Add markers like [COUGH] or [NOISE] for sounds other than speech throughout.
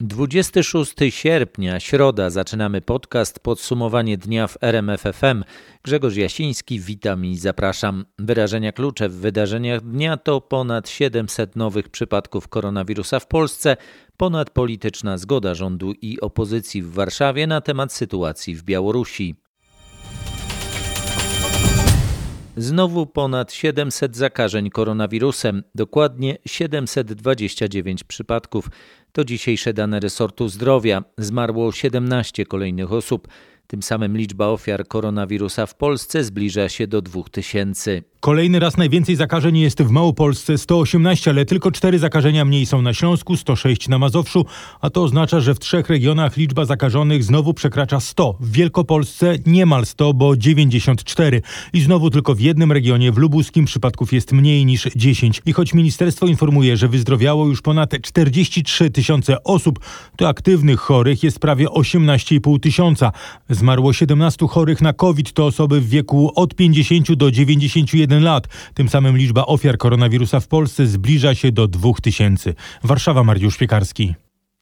26 sierpnia, środa, zaczynamy podcast Podsumowanie dnia w RMFFM. Grzegorz Jasiński, witam i zapraszam. Wyrażenia klucze w wydarzeniach dnia to ponad 700 nowych przypadków koronawirusa w Polsce, ponad polityczna zgoda rządu i opozycji w Warszawie na temat sytuacji w Białorusi. Znowu ponad 700 zakażeń koronawirusem, dokładnie 729 przypadków. To dzisiejsze dane resortu zdrowia. Zmarło 17 kolejnych osób. Tym samym liczba ofiar koronawirusa w Polsce zbliża się do 2000. Kolejny raz najwięcej zakażeń jest w Małopolsce 118, ale tylko 4 zakażenia mniej są na Śląsku, 106 na Mazowszu, a to oznacza, że w trzech regionach liczba zakażonych znowu przekracza 100. W Wielkopolsce niemal 100, bo 94. I znowu tylko w jednym regionie, w Lubuskim, przypadków jest mniej niż 10. I choć ministerstwo informuje, że wyzdrowiało już ponad 43 tysiące osób, to aktywnych chorych jest prawie 18,5 tysiąca. Zmarło 17 chorych na COVID, to osoby w wieku od 50 do 91 lat. Tym samym liczba ofiar koronawirusa w Polsce zbliża się do 2000. Warszawa, Mariusz Piekarski.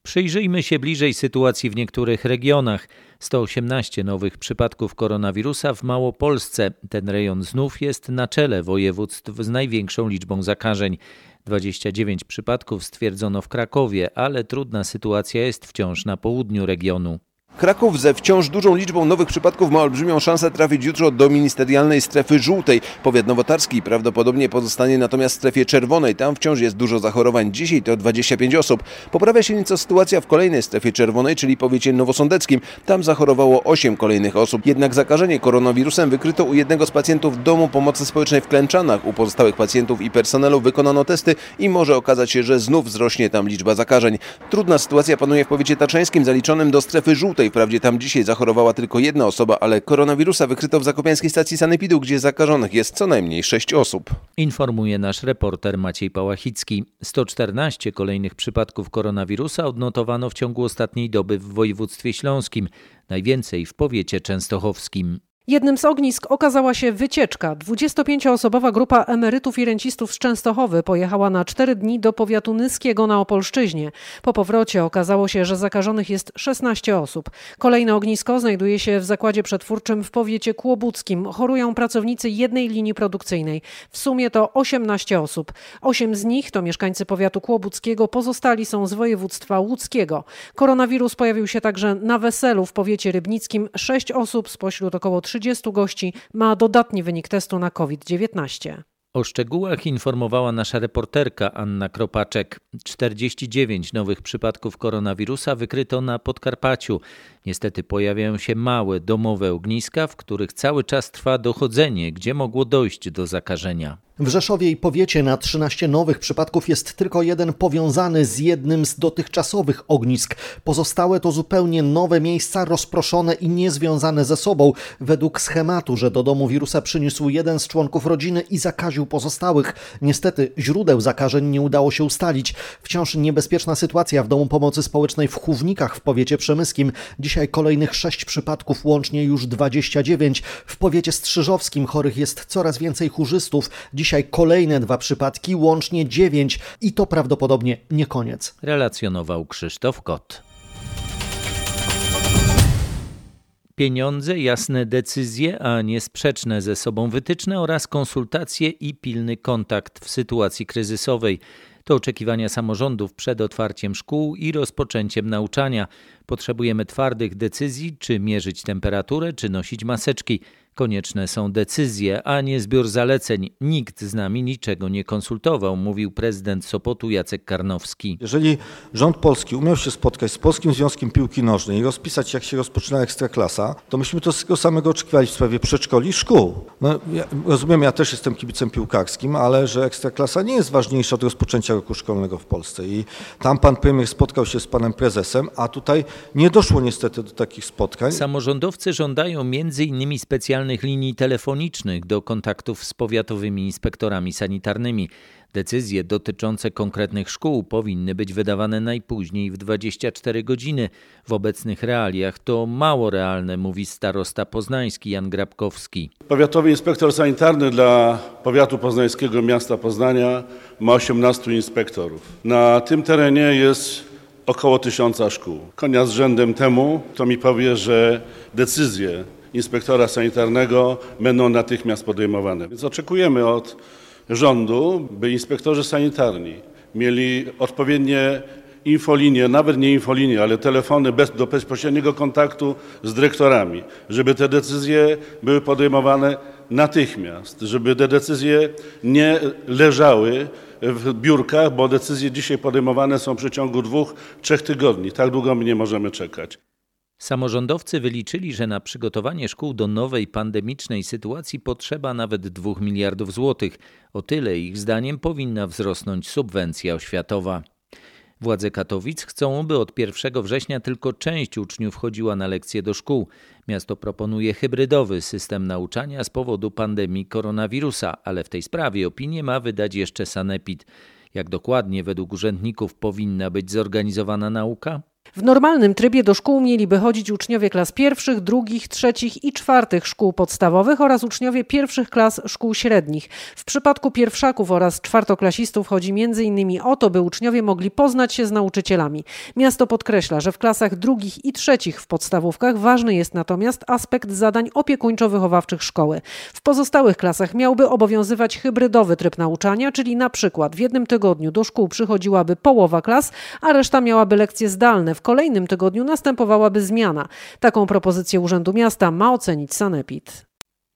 Przyjrzyjmy się bliżej sytuacji w niektórych regionach. 118 nowych przypadków koronawirusa w Małopolsce. Ten rejon znów jest na czele województw z największą liczbą zakażeń. 29 przypadków stwierdzono w Krakowie, ale trudna sytuacja jest wciąż na południu regionu. Kraków ze wciąż dużą liczbą nowych przypadków ma olbrzymią szansę trafić jutro do ministerialnej strefy żółtej. Powiat nowotarski prawdopodobnie pozostanie natomiast w strefie czerwonej. Tam wciąż jest dużo zachorowań. Dzisiaj to 25 osób. Poprawia się nieco sytuacja w kolejnej strefie czerwonej, czyli powiecie nowosądeckim. Tam zachorowało 8 kolejnych osób. Jednak zakażenie koronawirusem wykryto u jednego z pacjentów Domu Pomocy Społecznej w Klęczanach. U pozostałych pacjentów i personelu wykonano testy i może okazać się, że znów wzrośnie tam liczba zakażeń. Trudna sytuacja panuje w powiecie tatrzańskim zaliczonym do strefy żółtej. Wprawdzie tam dzisiaj zachorowała tylko jedna osoba, ale koronawirusa wykryto w zakopiańskiej stacji sanepidu, gdzie zakażonych jest co najmniej 6 osób. Informuje nasz reporter Maciej Pałachicki. 114 kolejnych przypadków koronawirusa odnotowano w ciągu ostatniej doby w województwie śląskim, najwięcej w powiecie częstochowskim. Jednym z ognisk okazała się wycieczka. 25-osobowa grupa emerytów i rencistów z Częstochowy pojechała na 4 dni do powiatu Nyskiego na Opolszczyźnie. Po powrocie okazało się, że zakażonych jest 16 osób. Kolejne ognisko znajduje się w zakładzie przetwórczym w powiecie kłobuckim. Chorują pracownicy jednej linii produkcyjnej. W sumie to 18 osób. Osiem z nich to mieszkańcy powiatu kłobuckiego, pozostali są z województwa łódzkiego. Koronawirus pojawił się także na weselu w powiecie rybnickim. Sześć osób spośród około 30 30 gości ma dodatni wynik testu na COVID-19. O szczegółach informowała nasza reporterka Anna Kropaczek. 49 nowych przypadków koronawirusa wykryto na Podkarpaciu. Niestety pojawiają się małe domowe ogniska, w których cały czas trwa dochodzenie, gdzie mogło dojść do zakażenia. W Rzeszowie i powiecie na 13 nowych przypadków jest tylko jeden powiązany z jednym z dotychczasowych ognisk. Pozostałe to zupełnie nowe miejsca, rozproszone i niezwiązane ze sobą, według schematu, że do domu wirusa przyniósł jeden z członków rodziny i zakaził pozostałych. Niestety źródeł zakażeń nie udało się ustalić. Wciąż niebezpieczna sytuacja w Domu Pomocy Społecznej w Chównikach w powiecie przemyskim. Dzisiaj kolejnych 6 przypadków, łącznie już 29. W powiecie strzyżowskim chorych jest coraz więcej chórzystów. Dzisiaj kolejne dwa przypadki, łącznie dziewięć i to prawdopodobnie nie koniec. Relacjonował Krzysztof Kot. Pieniądze, jasne decyzje, a nie sprzeczne ze sobą wytyczne oraz konsultacje i pilny kontakt w sytuacji kryzysowej. To oczekiwania samorządów przed otwarciem szkół i rozpoczęciem nauczania. Potrzebujemy twardych decyzji, czy mierzyć temperaturę, czy nosić maseczki. Konieczne są decyzje, a nie zbiór zaleceń. Nikt z nami niczego nie konsultował, mówił prezydent Sopotu Jacek Karnowski. Jeżeli rząd polski umiał się spotkać z Polskim Związkiem Piłki Nożnej i rozpisać, jak się rozpoczyna ekstraklasa, to myśmy to z tego samego oczekiwali w sprawie przedszkoli i szkół. No, ja rozumiem, ja też jestem kibicem piłkarskim, ale że ekstraklasa nie jest ważniejsza od rozpoczęcia roku szkolnego w Polsce. I tam pan premier spotkał się z panem prezesem, a tutaj nie doszło niestety do takich spotkań. Samorządowcy żądają m.in. specjalnych linii telefonicznych do kontaktów z powiatowymi inspektorami sanitarnymi. Decyzje dotyczące konkretnych szkół powinny być wydawane najpóźniej w 24 godziny. W obecnych realiach to mało realne, mówi starosta poznański Jan Grabkowski. Powiatowy inspektor sanitarny dla powiatu poznańskiego miasta Poznania ma 18 inspektorów. Na tym terenie jest około tysiąca szkół. Konia z rzędem temu, to mi powie, że decyzje inspektora sanitarnego będą natychmiast podejmowane. Więc oczekujemy od rządu, by inspektorzy sanitarni mieli odpowiednie infolinie, nawet nie infolinie, ale telefony bez, do bezpośredniego kontaktu z dyrektorami, żeby te decyzje były podejmowane natychmiast, żeby te decyzje nie leżały w biurkach, bo decyzje dzisiaj podejmowane są w przeciągu dwóch, trzech tygodni. Tak długo my nie możemy czekać. Samorządowcy wyliczyli, że na przygotowanie szkół do nowej pandemicznej sytuacji potrzeba nawet 2 miliardów złotych. O tyle ich zdaniem powinna wzrosnąć subwencja oświatowa. Władze Katowic chcą, by od 1 września tylko część uczniów chodziła na lekcje do szkół. Miasto proponuje hybrydowy system nauczania z powodu pandemii koronawirusa, ale w tej sprawie opinię ma wydać jeszcze Sanepid. Jak dokładnie według urzędników powinna być zorganizowana nauka? W normalnym trybie do szkół mieliby chodzić uczniowie klas pierwszych, drugich, trzecich i czwartych szkół podstawowych oraz uczniowie pierwszych klas szkół średnich. W przypadku pierwszaków oraz czwartoklasistów chodzi m.in. o to, by uczniowie mogli poznać się z nauczycielami. Miasto podkreśla, że w klasach drugich i trzecich w podstawówkach ważny jest natomiast aspekt zadań opiekuńczo-wychowawczych szkoły. W pozostałych klasach miałby obowiązywać hybrydowy tryb nauczania, czyli na przykład w jednym tygodniu do szkół przychodziłaby połowa klas, a reszta miałaby lekcje zdalne w kolejnym tygodniu następowałaby zmiana. Taką propozycję Urzędu Miasta ma ocenić Sanepid.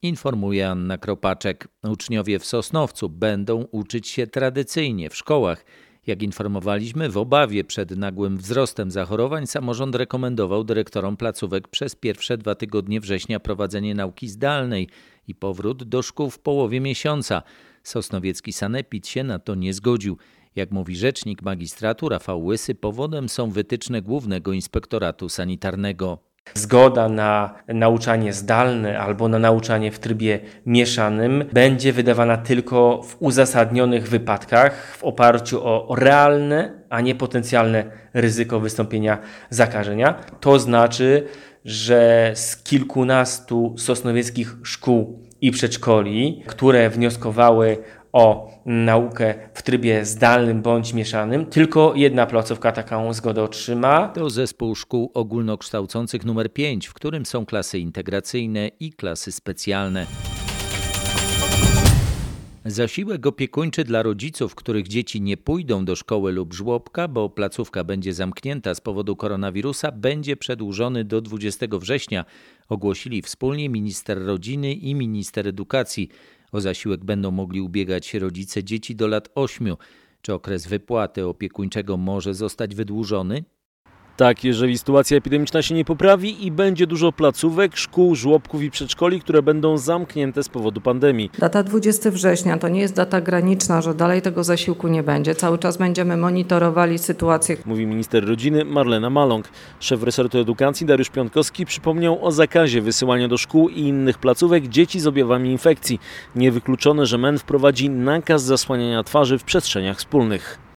Informuje Anna Kropaczek. Uczniowie w Sosnowcu będą uczyć się tradycyjnie w szkołach. Jak informowaliśmy, w obawie przed nagłym wzrostem zachorowań samorząd rekomendował dyrektorom placówek przez pierwsze dwa tygodnie września prowadzenie nauki zdalnej i powrót do szkół w połowie miesiąca. Sosnowiecki Sanepid się na to nie zgodził. Jak mówi rzecznik magistratu Rafał Łysy, powodem są wytyczne Głównego Inspektoratu Sanitarnego. Zgoda na nauczanie zdalne albo na nauczanie w trybie mieszanym będzie wydawana tylko w uzasadnionych wypadkach w oparciu o realne, a nie potencjalne ryzyko wystąpienia zakażenia. To znaczy, że z kilkunastu sosnowieckich szkół i przedszkoli, które wnioskowały o naukę w trybie zdalnym bądź mieszanym, tylko jedna placówka taką zgodę otrzyma. To zespół szkół ogólnokształcących numer 5, w którym są klasy integracyjne i klasy specjalne. Zasiłek opiekuńczy dla rodziców, których dzieci nie pójdą do szkoły lub żłobka, bo placówka będzie zamknięta z powodu koronawirusa, będzie przedłużony do 20 września, ogłosili wspólnie minister rodziny i minister edukacji. O zasiłek będą mogli ubiegać się rodzice dzieci do lat 8. Czy okres wypłaty opiekuńczego może zostać wydłużony? Tak, jeżeli sytuacja epidemiczna się nie poprawi i będzie dużo placówek, szkół, żłobków i przedszkoli, które będą zamknięte z powodu pandemii. Data 20 września to nie jest data graniczna, że dalej tego zasiłku nie będzie. Cały czas będziemy monitorowali sytuację. Mówi minister rodziny Marlena Maląg. Szef resortu edukacji Dariusz Piątkowski przypomniał o zakazie wysyłania do szkół i innych placówek dzieci z objawami infekcji. Niewykluczone, że MEN wprowadzi nakaz zasłaniania twarzy w przestrzeniach wspólnych.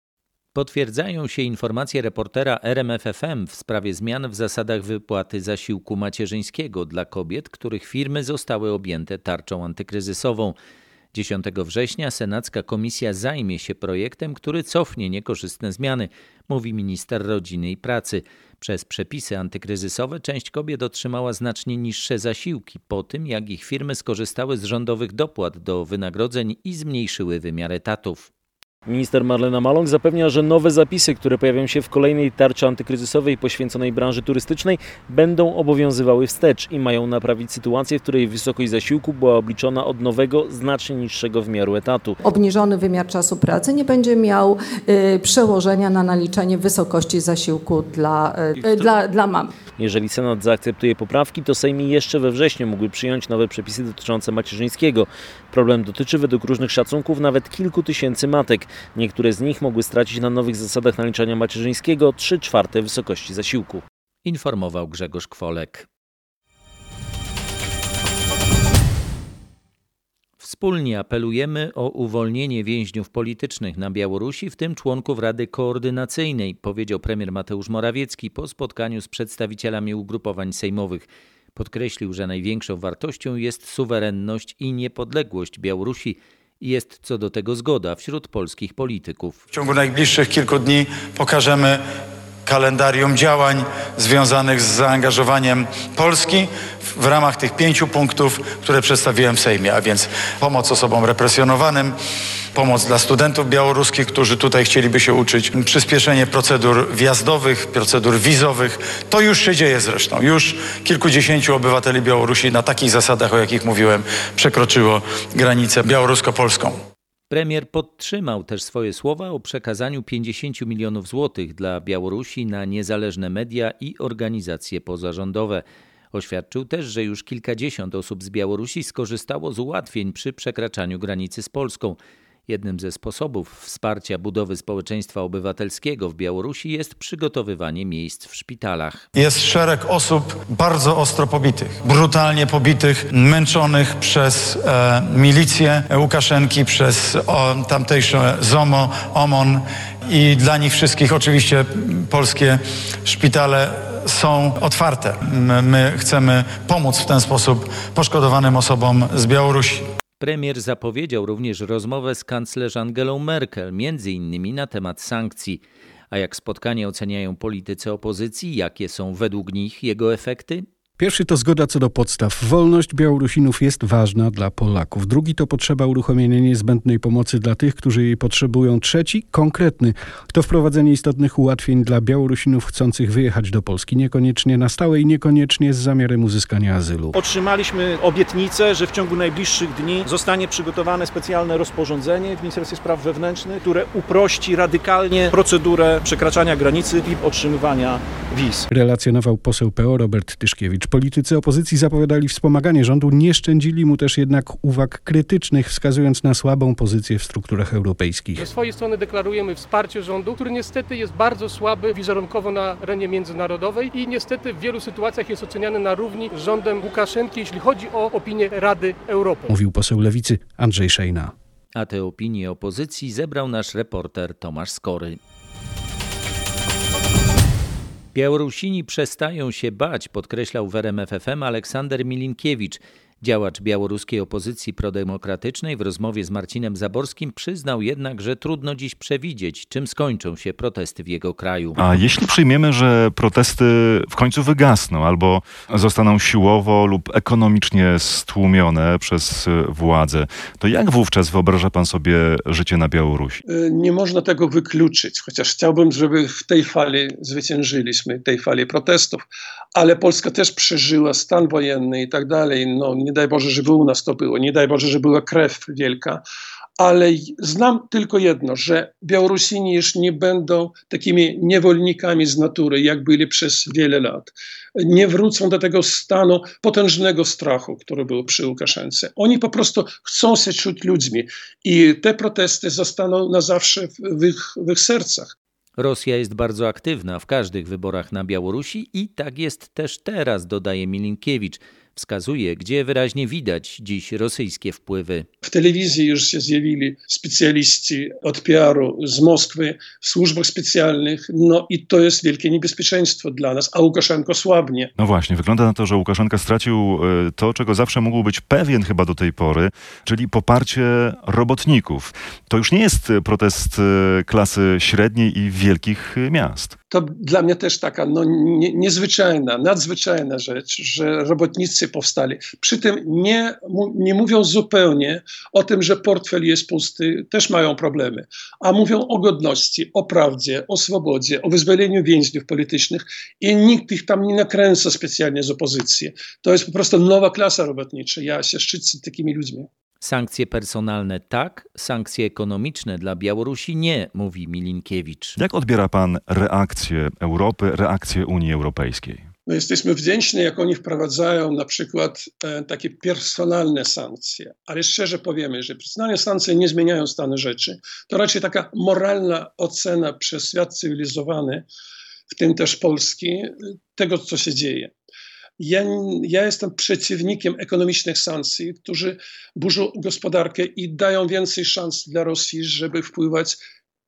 Potwierdzają się informacje reportera RMFFM w sprawie zmian w zasadach wypłaty zasiłku macierzyńskiego dla kobiet, których firmy zostały objęte tarczą antykryzysową. 10 września Senacka Komisja zajmie się projektem, który cofnie niekorzystne zmiany, mówi minister rodziny i pracy. Przez przepisy antykryzysowe część kobiet otrzymała znacznie niższe zasiłki po tym, jak ich firmy skorzystały z rządowych dopłat do wynagrodzeń i zmniejszyły wymiar etatów. Minister Marlena Maląg zapewnia, że nowe zapisy, które pojawią się w kolejnej tarczy antykryzysowej poświęconej branży turystycznej, będą obowiązywały wstecz i mają naprawić sytuację, w której wysokość zasiłku była obliczona od nowego, znacznie niższego wymiaru etatu. Obniżony wymiar czasu pracy nie będzie miał y, przełożenia na naliczenie wysokości zasiłku dla, y, dla, dla mam. Jeżeli Senat zaakceptuje poprawki, to Sejm jeszcze we wrześniu mógłby przyjąć nowe przepisy dotyczące macierzyńskiego. Problem dotyczy według różnych szacunków nawet kilku tysięcy matek. Niektóre z nich mogły stracić na nowych zasadach naliczania macierzyńskiego 3 czwarte wysokości zasiłku. Informował Grzegorz Kwolek. Wspólnie apelujemy o uwolnienie więźniów politycznych na Białorusi, w tym członków Rady Koordynacyjnej, powiedział premier Mateusz Morawiecki po spotkaniu z przedstawicielami ugrupowań sejmowych. Podkreślił, że największą wartością jest suwerenność i niepodległość Białorusi jest co do tego zgoda wśród polskich polityków. W ciągu najbliższych kilku dni pokażemy kalendarium działań związanych z zaangażowaniem Polski w ramach tych pięciu punktów, które przedstawiłem w Sejmie, a więc pomoc osobom represjonowanym, pomoc dla studentów białoruskich, którzy tutaj chcieliby się uczyć, przyspieszenie procedur wjazdowych, procedur wizowych. To już się dzieje zresztą. Już kilkudziesięciu obywateli Białorusi na takich zasadach, o jakich mówiłem, przekroczyło granicę białorusko-polską. Premier podtrzymał też swoje słowa o przekazaniu 50 milionów złotych dla Białorusi na niezależne media i organizacje pozarządowe. Oświadczył też, że już kilkadziesiąt osób z Białorusi skorzystało z ułatwień przy przekraczaniu granicy z Polską. Jednym ze sposobów wsparcia budowy społeczeństwa obywatelskiego w Białorusi jest przygotowywanie miejsc w szpitalach. Jest szereg osób bardzo ostro pobitych, brutalnie pobitych, męczonych przez e, milicję Łukaszenki, przez o, tamtejsze ZOMO, OMON i dla nich wszystkich oczywiście polskie szpitale są otwarte. My, my chcemy pomóc w ten sposób poszkodowanym osobom z Białorusi. Premier zapowiedział również rozmowę z kanclerz Angelą Merkel, między innymi na temat sankcji. A jak spotkanie oceniają politycy opozycji, jakie są według nich jego efekty? Pierwszy to zgoda co do podstaw. Wolność Białorusinów jest ważna dla Polaków. Drugi to potrzeba uruchomienia niezbędnej pomocy dla tych, którzy jej potrzebują. Trzeci, konkretny, to wprowadzenie istotnych ułatwień dla Białorusinów chcących wyjechać do Polski, niekoniecznie na stałe i niekoniecznie z zamiarem uzyskania azylu. Otrzymaliśmy obietnicę, że w ciągu najbliższych dni zostanie przygotowane specjalne rozporządzenie w Ministerstwie Spraw Wewnętrznych, które uprości radykalnie procedurę przekraczania granicy i otrzymywania wiz. Relacjonował poseł PO Robert Tyszkiewicz. Politycy opozycji zapowiadali wspomaganie rządu, nie szczędzili mu też jednak uwag krytycznych, wskazując na słabą pozycję w strukturach europejskich. Ze swojej strony deklarujemy wsparcie rządu, który niestety jest bardzo słaby wizerunkowo na arenie międzynarodowej i niestety w wielu sytuacjach jest oceniany na równi z rządem Łukaszenki, jeśli chodzi o opinię Rady Europy. Mówił poseł Lewicy Andrzej Szejna. A te opinie opozycji zebrał nasz reporter Tomasz Skory. Białorusini przestają się bać, podkreślał w RMFFM Aleksander Milinkiewicz. Działacz białoruskiej opozycji prodemokratycznej w rozmowie z Marcinem Zaborskim przyznał jednak, że trudno dziś przewidzieć, czym skończą się protesty w jego kraju. A jeśli przyjmiemy, że protesty w końcu wygasną albo zostaną siłowo lub ekonomicznie stłumione przez władze, to jak wówczas wyobraża pan sobie życie na Białorusi? Nie można tego wykluczyć, chociaż chciałbym, żeby w tej fali zwyciężyliśmy, tej fali protestów, ale Polska też przeżyła stan wojenny i tak dalej. No, nie daj Boże, żeby u nas to było, nie daj Boże, żeby była krew wielka, ale znam tylko jedno, że Białorusini już nie będą takimi niewolnikami z natury, jak byli przez wiele lat. Nie wrócą do tego stanu potężnego strachu, który był przy Łukaszence. Oni po prostu chcą się czuć ludźmi i te protesty zostaną na zawsze w ich, w ich sercach. Rosja jest bardzo aktywna w każdych wyborach na Białorusi i tak jest też teraz, dodaje Milinkiewicz. Wskazuje, gdzie wyraźnie widać dziś rosyjskie wpływy. W telewizji już się zjawili specjaliści od PR-u z Moskwy, w służbach specjalnych, no i to jest wielkie niebezpieczeństwo dla nas, a Łukaszenko słabnie. No właśnie, wygląda na to, że Łukaszenka stracił to, czego zawsze mógł być pewien chyba do tej pory, czyli poparcie robotników. To już nie jest protest klasy średniej i wielkich miast. To dla mnie też taka no, nie, niezwyczajna, nadzwyczajna rzecz, że robotnicy powstali. Przy tym nie, nie mówią zupełnie o tym, że portfel jest pusty, też mają problemy, a mówią o godności, o prawdzie, o swobodzie, o wyzwoleniu więźniów politycznych i nikt ich tam nie nakręca specjalnie z opozycji. To jest po prostu nowa klasa robotnicza. Ja się szczycę takimi ludźmi. Sankcje personalne tak, sankcje ekonomiczne dla Białorusi nie, mówi Milinkiewicz. Jak odbiera pan reakcję Europy, reakcję Unii Europejskiej? My jesteśmy wdzięczni, jak oni wprowadzają na przykład e, takie personalne sankcje. Ale szczerze powiemy, że personalne sankcje nie zmieniają stanu rzeczy. To raczej taka moralna ocena przez świat cywilizowany, w tym też Polski, tego, co się dzieje. Ja, ja, jestem przeciwnikiem ekonomicznych sankcji, którzy burzą gospodarkę i dają więcej szans dla Rosji, żeby wpływać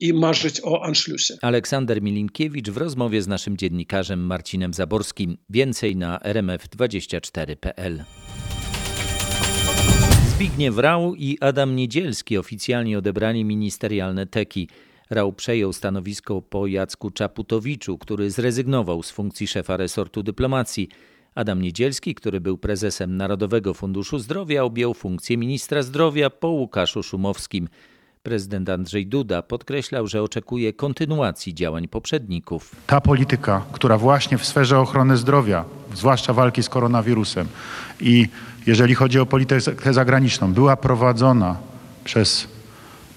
i marzyć o Anschlussie. Aleksander Milinkiewicz w rozmowie z naszym dziennikarzem Marcinem Zaborskim. Więcej na rmf24.pl. Zbigniew Rau i Adam Niedzielski oficjalnie odebrani ministerialne teki. Rał przejął stanowisko po Jacku Czaputowiczu, który zrezygnował z funkcji szefa resortu dyplomacji. Adam Niedzielski, który był prezesem Narodowego Funduszu Zdrowia, objął funkcję ministra zdrowia po Łukaszu Szumowskim. Prezydent Andrzej Duda podkreślał, że oczekuje kontynuacji działań poprzedników. Ta polityka, która właśnie w sferze ochrony zdrowia, zwłaszcza walki z koronawirusem i jeżeli chodzi o politykę zagraniczną, była prowadzona przez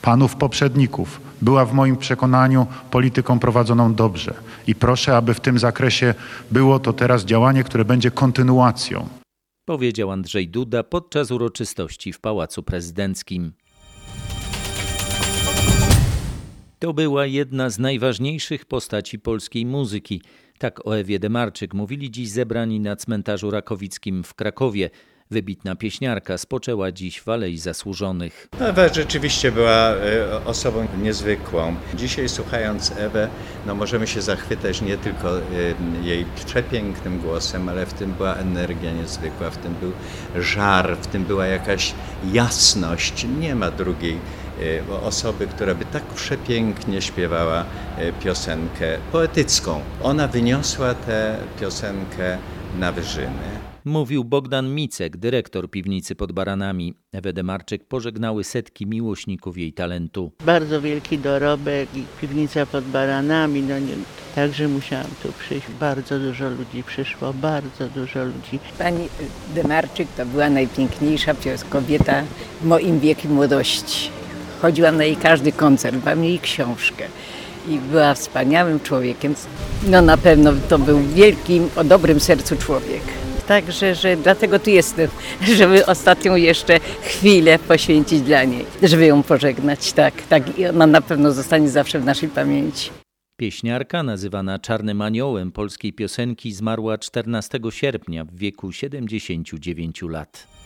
panów poprzedników, była w moim przekonaniu polityką prowadzoną dobrze. I proszę, aby w tym zakresie było to teraz działanie, które będzie kontynuacją. Powiedział Andrzej Duda podczas uroczystości w Pałacu Prezydenckim. To była jedna z najważniejszych postaci polskiej muzyki. Tak o Ewie Demarczyk mówili dziś zebrani na cmentarzu rakowickim w Krakowie. Wybitna pieśniarka spoczęła dziś w Alei Zasłużonych. Ewa rzeczywiście była e, osobą niezwykłą. Dzisiaj słuchając Ewę, no możemy się zachwytać nie tylko e, jej przepięknym głosem, ale w tym była energia niezwykła, w tym był żar, w tym była jakaś jasność. Nie ma drugiej e, osoby, która by tak przepięknie śpiewała piosenkę poetycką. Ona wyniosła tę piosenkę na wyżyny. Mówił Bogdan Micek, dyrektor piwnicy pod Baranami. Ewę Demarczyk pożegnały setki miłośników jej talentu. Bardzo wielki dorobek i piwnica pod Baranami. No nie, także musiałam tu przyjść. Bardzo dużo ludzi przyszło, bardzo dużo ludzi. Pani Demarczyk to była najpiękniejsza kobieta w moim wieku młodości. Chodziłam na jej każdy koncert, mam jej książkę i była wspaniałym człowiekiem. No na pewno to był wielkim, o dobrym sercu człowiek. Także, że dlatego tu jestem, [LAUGHS] żeby ostatnią jeszcze chwilę poświęcić dla niej, żeby ją pożegnać. Tak, tak. I ona na pewno zostanie zawsze w naszej pamięci. Pieśniarka, nazywana Czarnym Aniołem polskiej piosenki, zmarła 14 sierpnia w wieku 79 lat.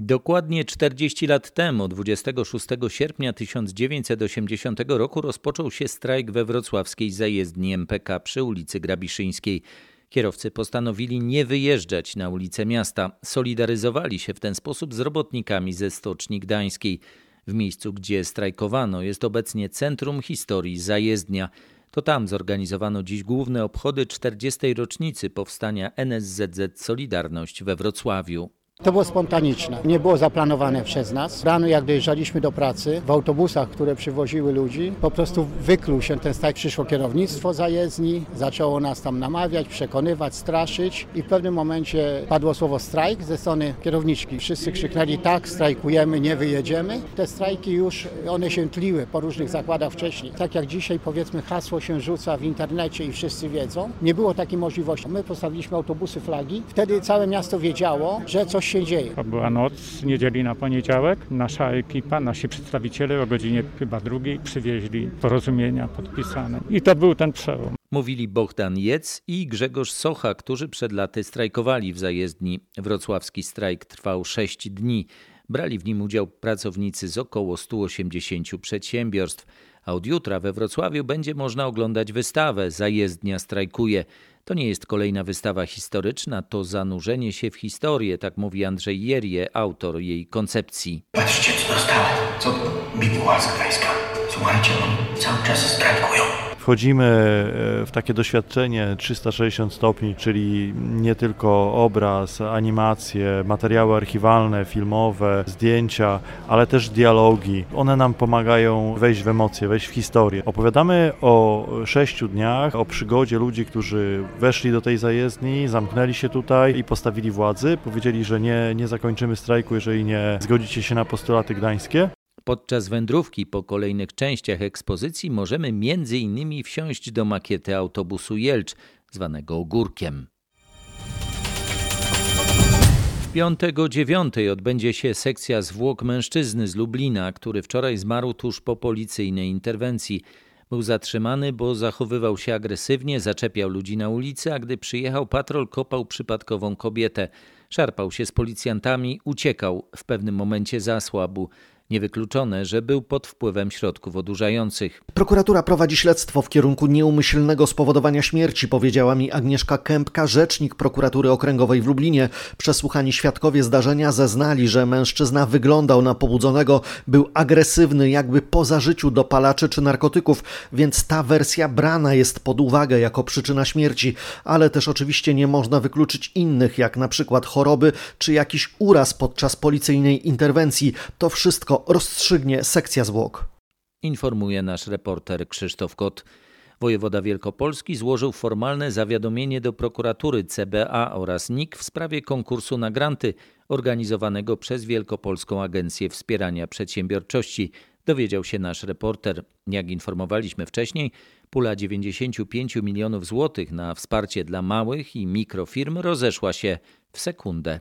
Dokładnie 40 lat temu, 26 sierpnia 1980 roku, rozpoczął się strajk we wrocławskiej zajezdni MPK przy ulicy Grabiszyńskiej. Kierowcy postanowili nie wyjeżdżać na ulicę miasta. Solidaryzowali się w ten sposób z robotnikami ze Stoczni Gdańskiej. W miejscu, gdzie strajkowano, jest obecnie Centrum Historii Zajezdnia. To tam zorganizowano dziś główne obchody 40. rocznicy powstania NSZZ Solidarność we Wrocławiu. To było spontaniczne, nie było zaplanowane przez nas. Rano jak dojeżdżaliśmy do pracy, w autobusach, które przywoziły ludzi, po prostu wykluł się ten strajk, przyszło kierownictwo zajezdni, zaczęło nas tam namawiać, przekonywać, straszyć i w pewnym momencie padło słowo strajk ze strony kierowniczki. Wszyscy krzyknęli tak, strajkujemy, nie wyjedziemy. Te strajki już, one się tliły po różnych zakładach wcześniej. Tak jak dzisiaj powiedzmy hasło się rzuca w internecie i wszyscy wiedzą, nie było takiej możliwości. My postawiliśmy autobusy flagi, wtedy całe miasto wiedziało, że coś się dzieje. To była noc z niedzieli na poniedziałek. Nasza ekipa, nasi przedstawiciele o godzinie chyba drugiej przywieźli porozumienia podpisane. I to był ten przełom. Mówili Bogdan Jec i Grzegorz Socha, którzy przed laty strajkowali w zajezdni. Wrocławski strajk trwał 6 dni. Brali w nim udział pracownicy z około 180 przedsiębiorstw. A od jutra we Wrocławiu będzie można oglądać wystawę Zajezdnia strajkuje. To nie jest kolejna wystawa historyczna, to zanurzenie się w historię, tak mówi Andrzej Jerie, autor jej koncepcji. Patrzcie, co dostałem. Co? Bibuła z Gdańska. Słuchajcie, oni cały czas strajkują. Wchodzimy e, w takie doświadczenie 360 stopni, czyli nie tylko obraz, animacje, materiały archiwalne, filmowe, zdjęcia, ale też dialogi. One nam pomagają wejść w emocje, wejść w historię. Opowiadamy o sześciu dniach, o przygodzie ludzi, którzy weszli do tej zajezdni, zamknęli się tutaj i postawili władzy. Powiedzieli, że nie, nie zakończymy strajku, jeżeli nie zgodzicie się na postulaty gdańskie. Podczas wędrówki po kolejnych częściach ekspozycji możemy między innymi wsiąść do makiety autobusu Jelcz, zwanego Ogórkiem. W piątek o dziewiątej odbędzie się sekcja zwłok mężczyzny z Lublina, który wczoraj zmarł tuż po policyjnej interwencji. Był zatrzymany, bo zachowywał się agresywnie, zaczepiał ludzi na ulicy, a gdy przyjechał patrol, kopał przypadkową kobietę. Szarpał się z policjantami, uciekał, w pewnym momencie zasłabł. Niewykluczone, że był pod wpływem środków odurzających. Prokuratura prowadzi śledztwo w kierunku nieumyślnego spowodowania śmierci, powiedziała mi Agnieszka Kępka, rzecznik prokuratury okręgowej w Lublinie. Przesłuchani świadkowie zdarzenia zeznali, że mężczyzna wyglądał na pobudzonego, był agresywny, jakby po zażyciu dopalaczy czy narkotyków, więc ta wersja brana jest pod uwagę jako przyczyna śmierci, ale też oczywiście nie można wykluczyć innych, jak na przykład choroby czy jakiś uraz podczas policyjnej interwencji. To wszystko rozstrzygnie sekcja zwłok. Informuje nasz reporter Krzysztof Kot. Wojewoda Wielkopolski złożył formalne zawiadomienie do prokuratury CBA oraz NIK w sprawie konkursu na granty organizowanego przez Wielkopolską Agencję Wspierania Przedsiębiorczości. Dowiedział się nasz reporter. Jak informowaliśmy wcześniej, pula 95 milionów złotych na wsparcie dla małych i mikrofirm rozeszła się w sekundę.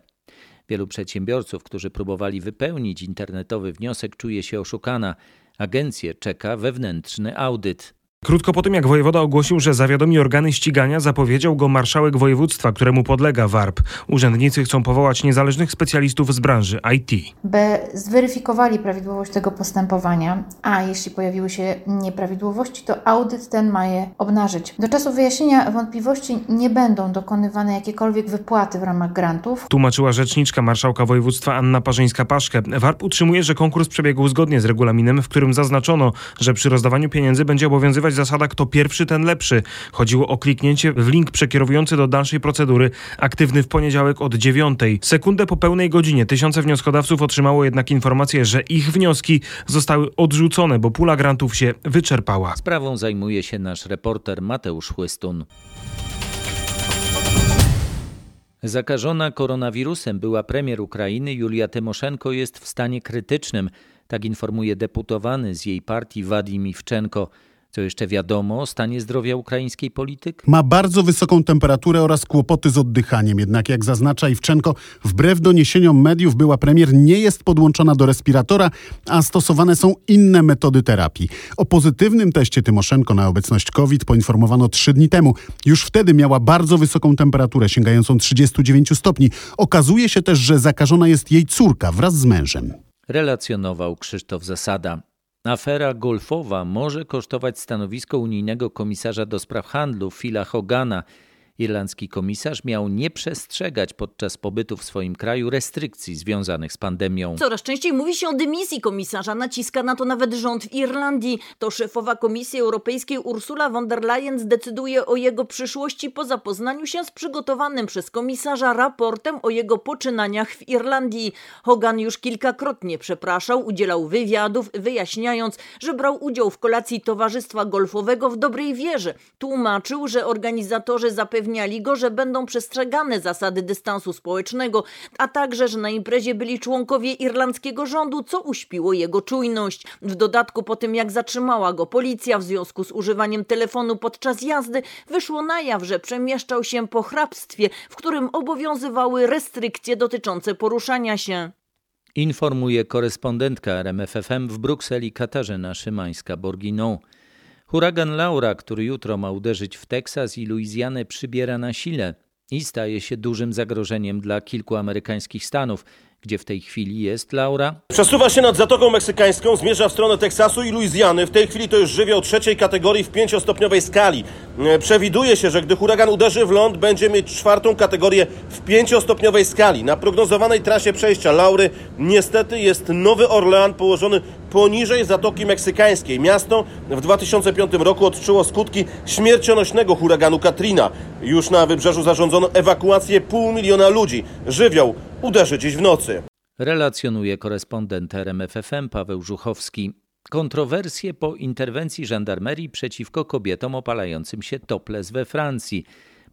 Wielu przedsiębiorców, którzy próbowali wypełnić internetowy wniosek, czuje się oszukana. Agencję czeka wewnętrzny audyt. Krótko po tym, jak wojewoda ogłosił, że zawiadomi organy ścigania, zapowiedział go marszałek województwa, któremu podlega WARP. Urzędnicy chcą powołać niezależnych specjalistów z branży IT. By zweryfikowali prawidłowość tego postępowania, a jeśli pojawiły się nieprawidłowości, to audyt ten ma je obnażyć. Do czasu wyjaśnienia wątpliwości nie będą dokonywane jakiekolwiek wypłaty w ramach grantów. Tłumaczyła rzeczniczka marszałka województwa Anna Parzyńska-Paszkę. WARP utrzymuje, że konkurs przebiegł zgodnie z regulaminem, w którym zaznaczono, że przy rozdawaniu pieniędzy będzie obowiązywać zasada kto pierwszy, ten lepszy. Chodziło o kliknięcie w link przekierowujący do dalszej procedury, aktywny w poniedziałek od dziewiątej. Sekundę po pełnej godzinie tysiące wnioskodawców otrzymało jednak informację, że ich wnioski zostały odrzucone, bo pula grantów się wyczerpała. Sprawą zajmuje się nasz reporter Mateusz Chłystun. Zakażona koronawirusem była premier Ukrainy Julia Tymoszenko jest w stanie krytycznym, tak informuje deputowany z jej partii Wadim Iwczenko. Co jeszcze wiadomo o stanie zdrowia ukraińskiej polityk? Ma bardzo wysoką temperaturę oraz kłopoty z oddychaniem. Jednak jak zaznacza Iwczenko, wbrew doniesieniom mediów była premier nie jest podłączona do respiratora, a stosowane są inne metody terapii. O pozytywnym teście Tymoszenko na obecność COVID poinformowano trzy dni temu. Już wtedy miała bardzo wysoką temperaturę, sięgającą 39 stopni. Okazuje się też, że zakażona jest jej córka wraz z mężem. Relacjonował Krzysztof Zasada. Afera golfowa może kosztować stanowisko unijnego komisarza do spraw handlu Phila Hogana. Irlandzki komisarz miał nie przestrzegać podczas pobytu w swoim kraju restrykcji związanych z pandemią. Coraz częściej mówi się o dymisji komisarza, naciska na to nawet rząd w Irlandii. To szefowa Komisji Europejskiej Ursula von der Leyen zdecyduje o jego przyszłości po zapoznaniu się z przygotowanym przez komisarza raportem o jego poczynaniach w Irlandii. Hogan już kilkakrotnie przepraszał, udzielał wywiadów, wyjaśniając, że brał udział w kolacji Towarzystwa Golfowego w dobrej wierze. Tłumaczył, że organizatorzy zapewnili zapewniali go, że będą przestrzegane zasady dystansu społecznego, a także, że na imprezie byli członkowie irlandzkiego rządu, co uśpiło jego czujność. W dodatku po tym, jak zatrzymała go policja w związku z używaniem telefonu podczas jazdy, wyszło na jaw, że przemieszczał się po hrabstwie, w którym obowiązywały restrykcje dotyczące poruszania się. Informuje korespondentka RMFFM w Brukseli Katarzyna Szymańska-Borginą. Huragan Laura, który jutro ma uderzyć w Teksas i Luizjanę, przybiera na sile i staje się dużym zagrożeniem dla kilku amerykańskich stanów, Gdzie w tej chwili jest Laura? Przesuwa się nad Zatoką Meksykańską, zmierza w stronę Teksasu i Luizjany. W tej chwili to już żywioł trzeciej kategorii w pięciostopniowej skali. Przewiduje się, że gdy huragan uderzy w ląd, będzie mieć czwartą kategorię w pięciostopniowej skali. Na prognozowanej trasie przejścia Laury niestety jest Nowy Orlean położony poniżej Zatoki Meksykańskiej. Miasto w 2005 roku odczuło skutki śmiercionośnego huraganu Katrina. Już na wybrzeżu zarządzono ewakuację pół miliona ludzi. Żywioł uderzy dziś w nocy. Relacjonuje korespondent RMFFM Paweł Żuchowski. Kontrowersje po interwencji żandarmerii przeciwko kobietom opalającym się topless we Francji.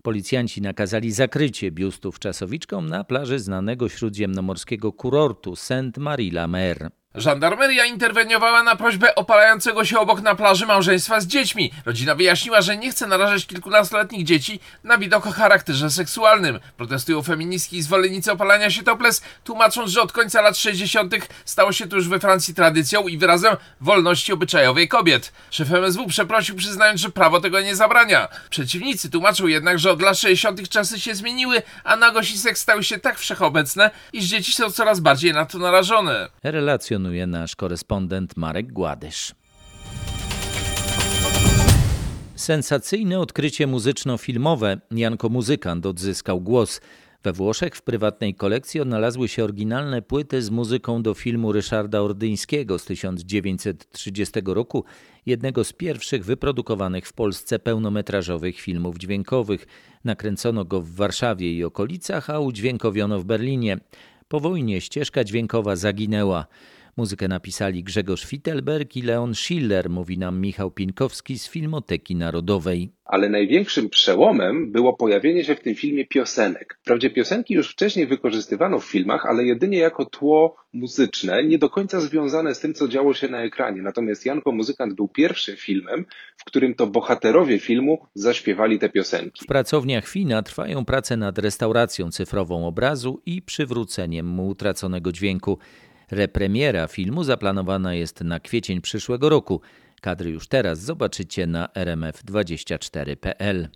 Policjanci nakazali zakrycie biustów czasowiczkom na plaży znanego śródziemnomorskiego kurortu Sainte-Marie-la-Mer. Żandarmeria interweniowała na prośbę opalającego się obok na plaży małżeństwa z dziećmi. Rodzina wyjaśniła, że nie chce narażać kilkunastoletnich dzieci na widok o charakterze seksualnym. Protestują feministki i zwolennicy opalania się topless, tłumacząc, że od końca lat 60. stało się to już we Francji tradycją i wyrazem wolności obyczajowej kobiet. Szef MSW przeprosił, przyznając, że prawo tego nie zabrania. Przeciwnicy tłumaczą jednak, że od lat 60. czasy się zmieniły, a nagość i seks stały się tak wszechobecne, iż dzieci są coraz bardziej na to narażone. Relacjonuje nasz korespondent Marek Gładysz. Sensacyjne odkrycie muzyczno-filmowe. Janko Muzykant odzyskał głos. We Włoszech w prywatnej kolekcji odnalazły się oryginalne płyty z muzyką do filmu Ryszarda Ordyńskiego z 1930 roku, jednego z pierwszych wyprodukowanych w Polsce pełnometrażowych filmów dźwiękowych. Nakręcono go w Warszawie i okolicach, a udźwiękowiono w Berlinie. Po wojnie ścieżka dźwiękowa zaginęła. Muzykę napisali Grzegorz Fittelberg i Leon Schiller, mówi nam Michał Pinkowski z Filmoteki Narodowej. Ale największym przełomem było pojawienie się w tym filmie piosenek. Wprawdzie piosenki już wcześniej wykorzystywano w filmach, ale jedynie jako tło muzyczne, nie do końca związane z tym, co działo się na ekranie. Natomiast Janko Muzykant był pierwszym filmem, w którym to bohaterowie filmu zaśpiewali te piosenki. W pracowniach Fina trwają prace nad restauracją cyfrową obrazu i przywróceniem mu utraconego dźwięku. Repremiera filmu zaplanowana jest na kwiecień przyszłego roku. Kadry już teraz zobaczycie na rmf24.pl.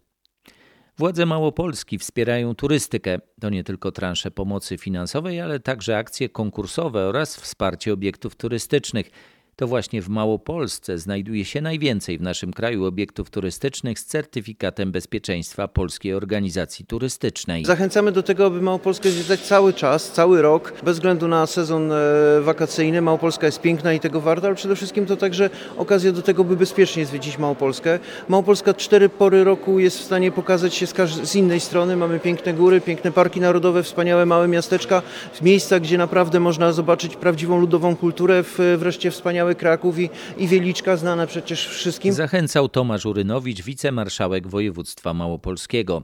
Władze Małopolski wspierają turystykę. To nie tylko transze pomocy finansowej, ale także akcje konkursowe oraz wsparcie obiektów turystycznych. To właśnie w Małopolsce znajduje się najwięcej w naszym kraju obiektów turystycznych z certyfikatem bezpieczeństwa Polskiej Organizacji Turystycznej. Zachęcamy do tego, aby Małopolskę zwiedzać cały czas, cały rok, bez względu na sezon e, wakacyjny. Małopolska jest piękna i tego warta, ale przede wszystkim to także okazja do tego, by bezpiecznie zwiedzić Małopolskę. Małopolska cztery pory roku jest w stanie pokazać się z, z innej strony. Mamy piękne góry, piękne parki narodowe, wspaniałe małe miasteczka, miejsca, gdzie naprawdę można zobaczyć prawdziwą ludową kulturę, wreszcie wspaniałe Kraków i, i Wieliczka, znane przecież wszystkim. Zachęcał Tomasz Urynowicz, wicemarszałek województwa małopolskiego.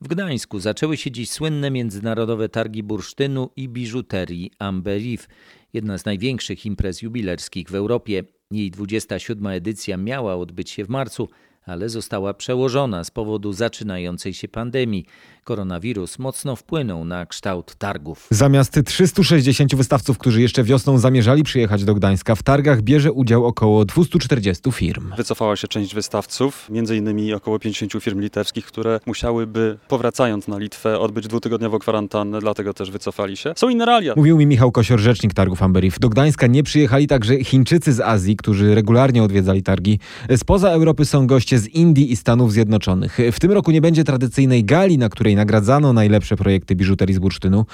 W Gdańsku zaczęły się dziś słynne międzynarodowe targi bursztynu i biżuterii Amberif, jedna z największych imprez jubilerskich w Europie. Jej 27. edycja miała odbyć się w marcu, ale została przełożona z powodu zaczynającej się pandemii. Koronawirus mocno wpłynął na kształt targów. Zamiast 360 wystawców, którzy jeszcze wiosną zamierzali przyjechać do Gdańska, w targach bierze udział około 240 firm. Wycofała się część wystawców, między innymi około 50 firm litewskich, które musiałyby, powracając na Litwę, odbyć dwutygodniową kwarantannę, dlatego też wycofali się. Są inne realia. Mówił mi Michał Kosior, rzecznik targów Amberif. Do Gdańska nie przyjechali także Chińczycy z Azji, którzy regularnie odwiedzali targi. Spoza Europy są goście z Indii i Stanów Zjednoczonych. W tym roku nie będzie tradycyjnej gali, na której nagradzano najlepsze projekty biżuterii z bursztynu.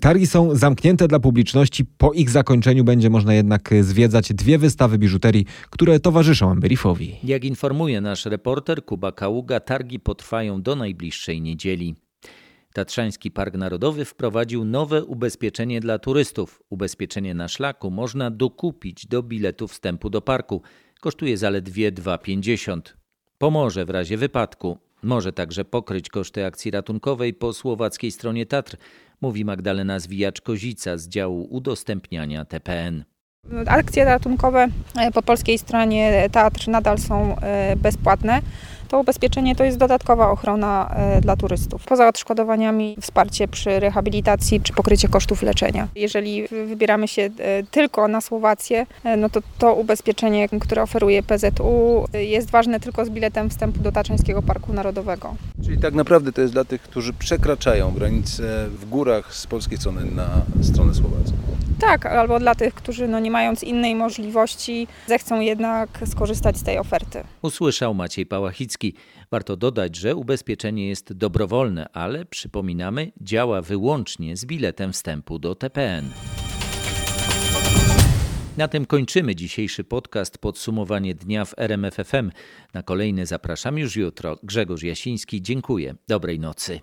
Targi są zamknięte dla publiczności. Po ich zakończeniu będzie można jednak zwiedzać dwie wystawy biżuterii, które towarzyszą Amberifowi. Jak informuje nasz reporter Kuba Kaługa, targi potrwają do najbliższej niedzieli. Tatrzański Park Narodowy wprowadził nowe ubezpieczenie dla turystów. Ubezpieczenie na szlaku można dokupić do biletu wstępu do parku. Kosztuje zaledwie 2,50. Pomoże w razie wypadku. Może także pokryć koszty akcji ratunkowej po słowackiej stronie Tatr, mówi Magdalena Zwijacz-Kozica z działu udostępniania TPN. Akcje ratunkowe po polskiej stronie Tatr nadal są bezpłatne. To ubezpieczenie to jest dodatkowa ochrona dla turystów. Poza odszkodowaniami wsparcie przy rehabilitacji czy pokrycie kosztów leczenia. Jeżeli wybieramy się tylko na Słowację, no to to ubezpieczenie, które oferuje PZU jest ważne tylko z biletem wstępu do Tatrzańskiego Parku Narodowego. Czyli tak naprawdę to jest dla tych, którzy przekraczają granice w górach z polskiej strony na stronę słowacką. Tak, albo dla tych, którzy no, nie mając innej możliwości, zechcą jednak skorzystać z tej oferty. Usłyszał Maciej Pałachicki. Warto dodać, że ubezpieczenie jest dobrowolne, ale przypominamy, działa wyłącznie z biletem wstępu do TPN. Na tym kończymy dzisiejszy podcast Podsumowanie dnia w RMFFM. Na kolejny zapraszam już jutro. Grzegorz Jasiński, dziękuję. Dobrej nocy.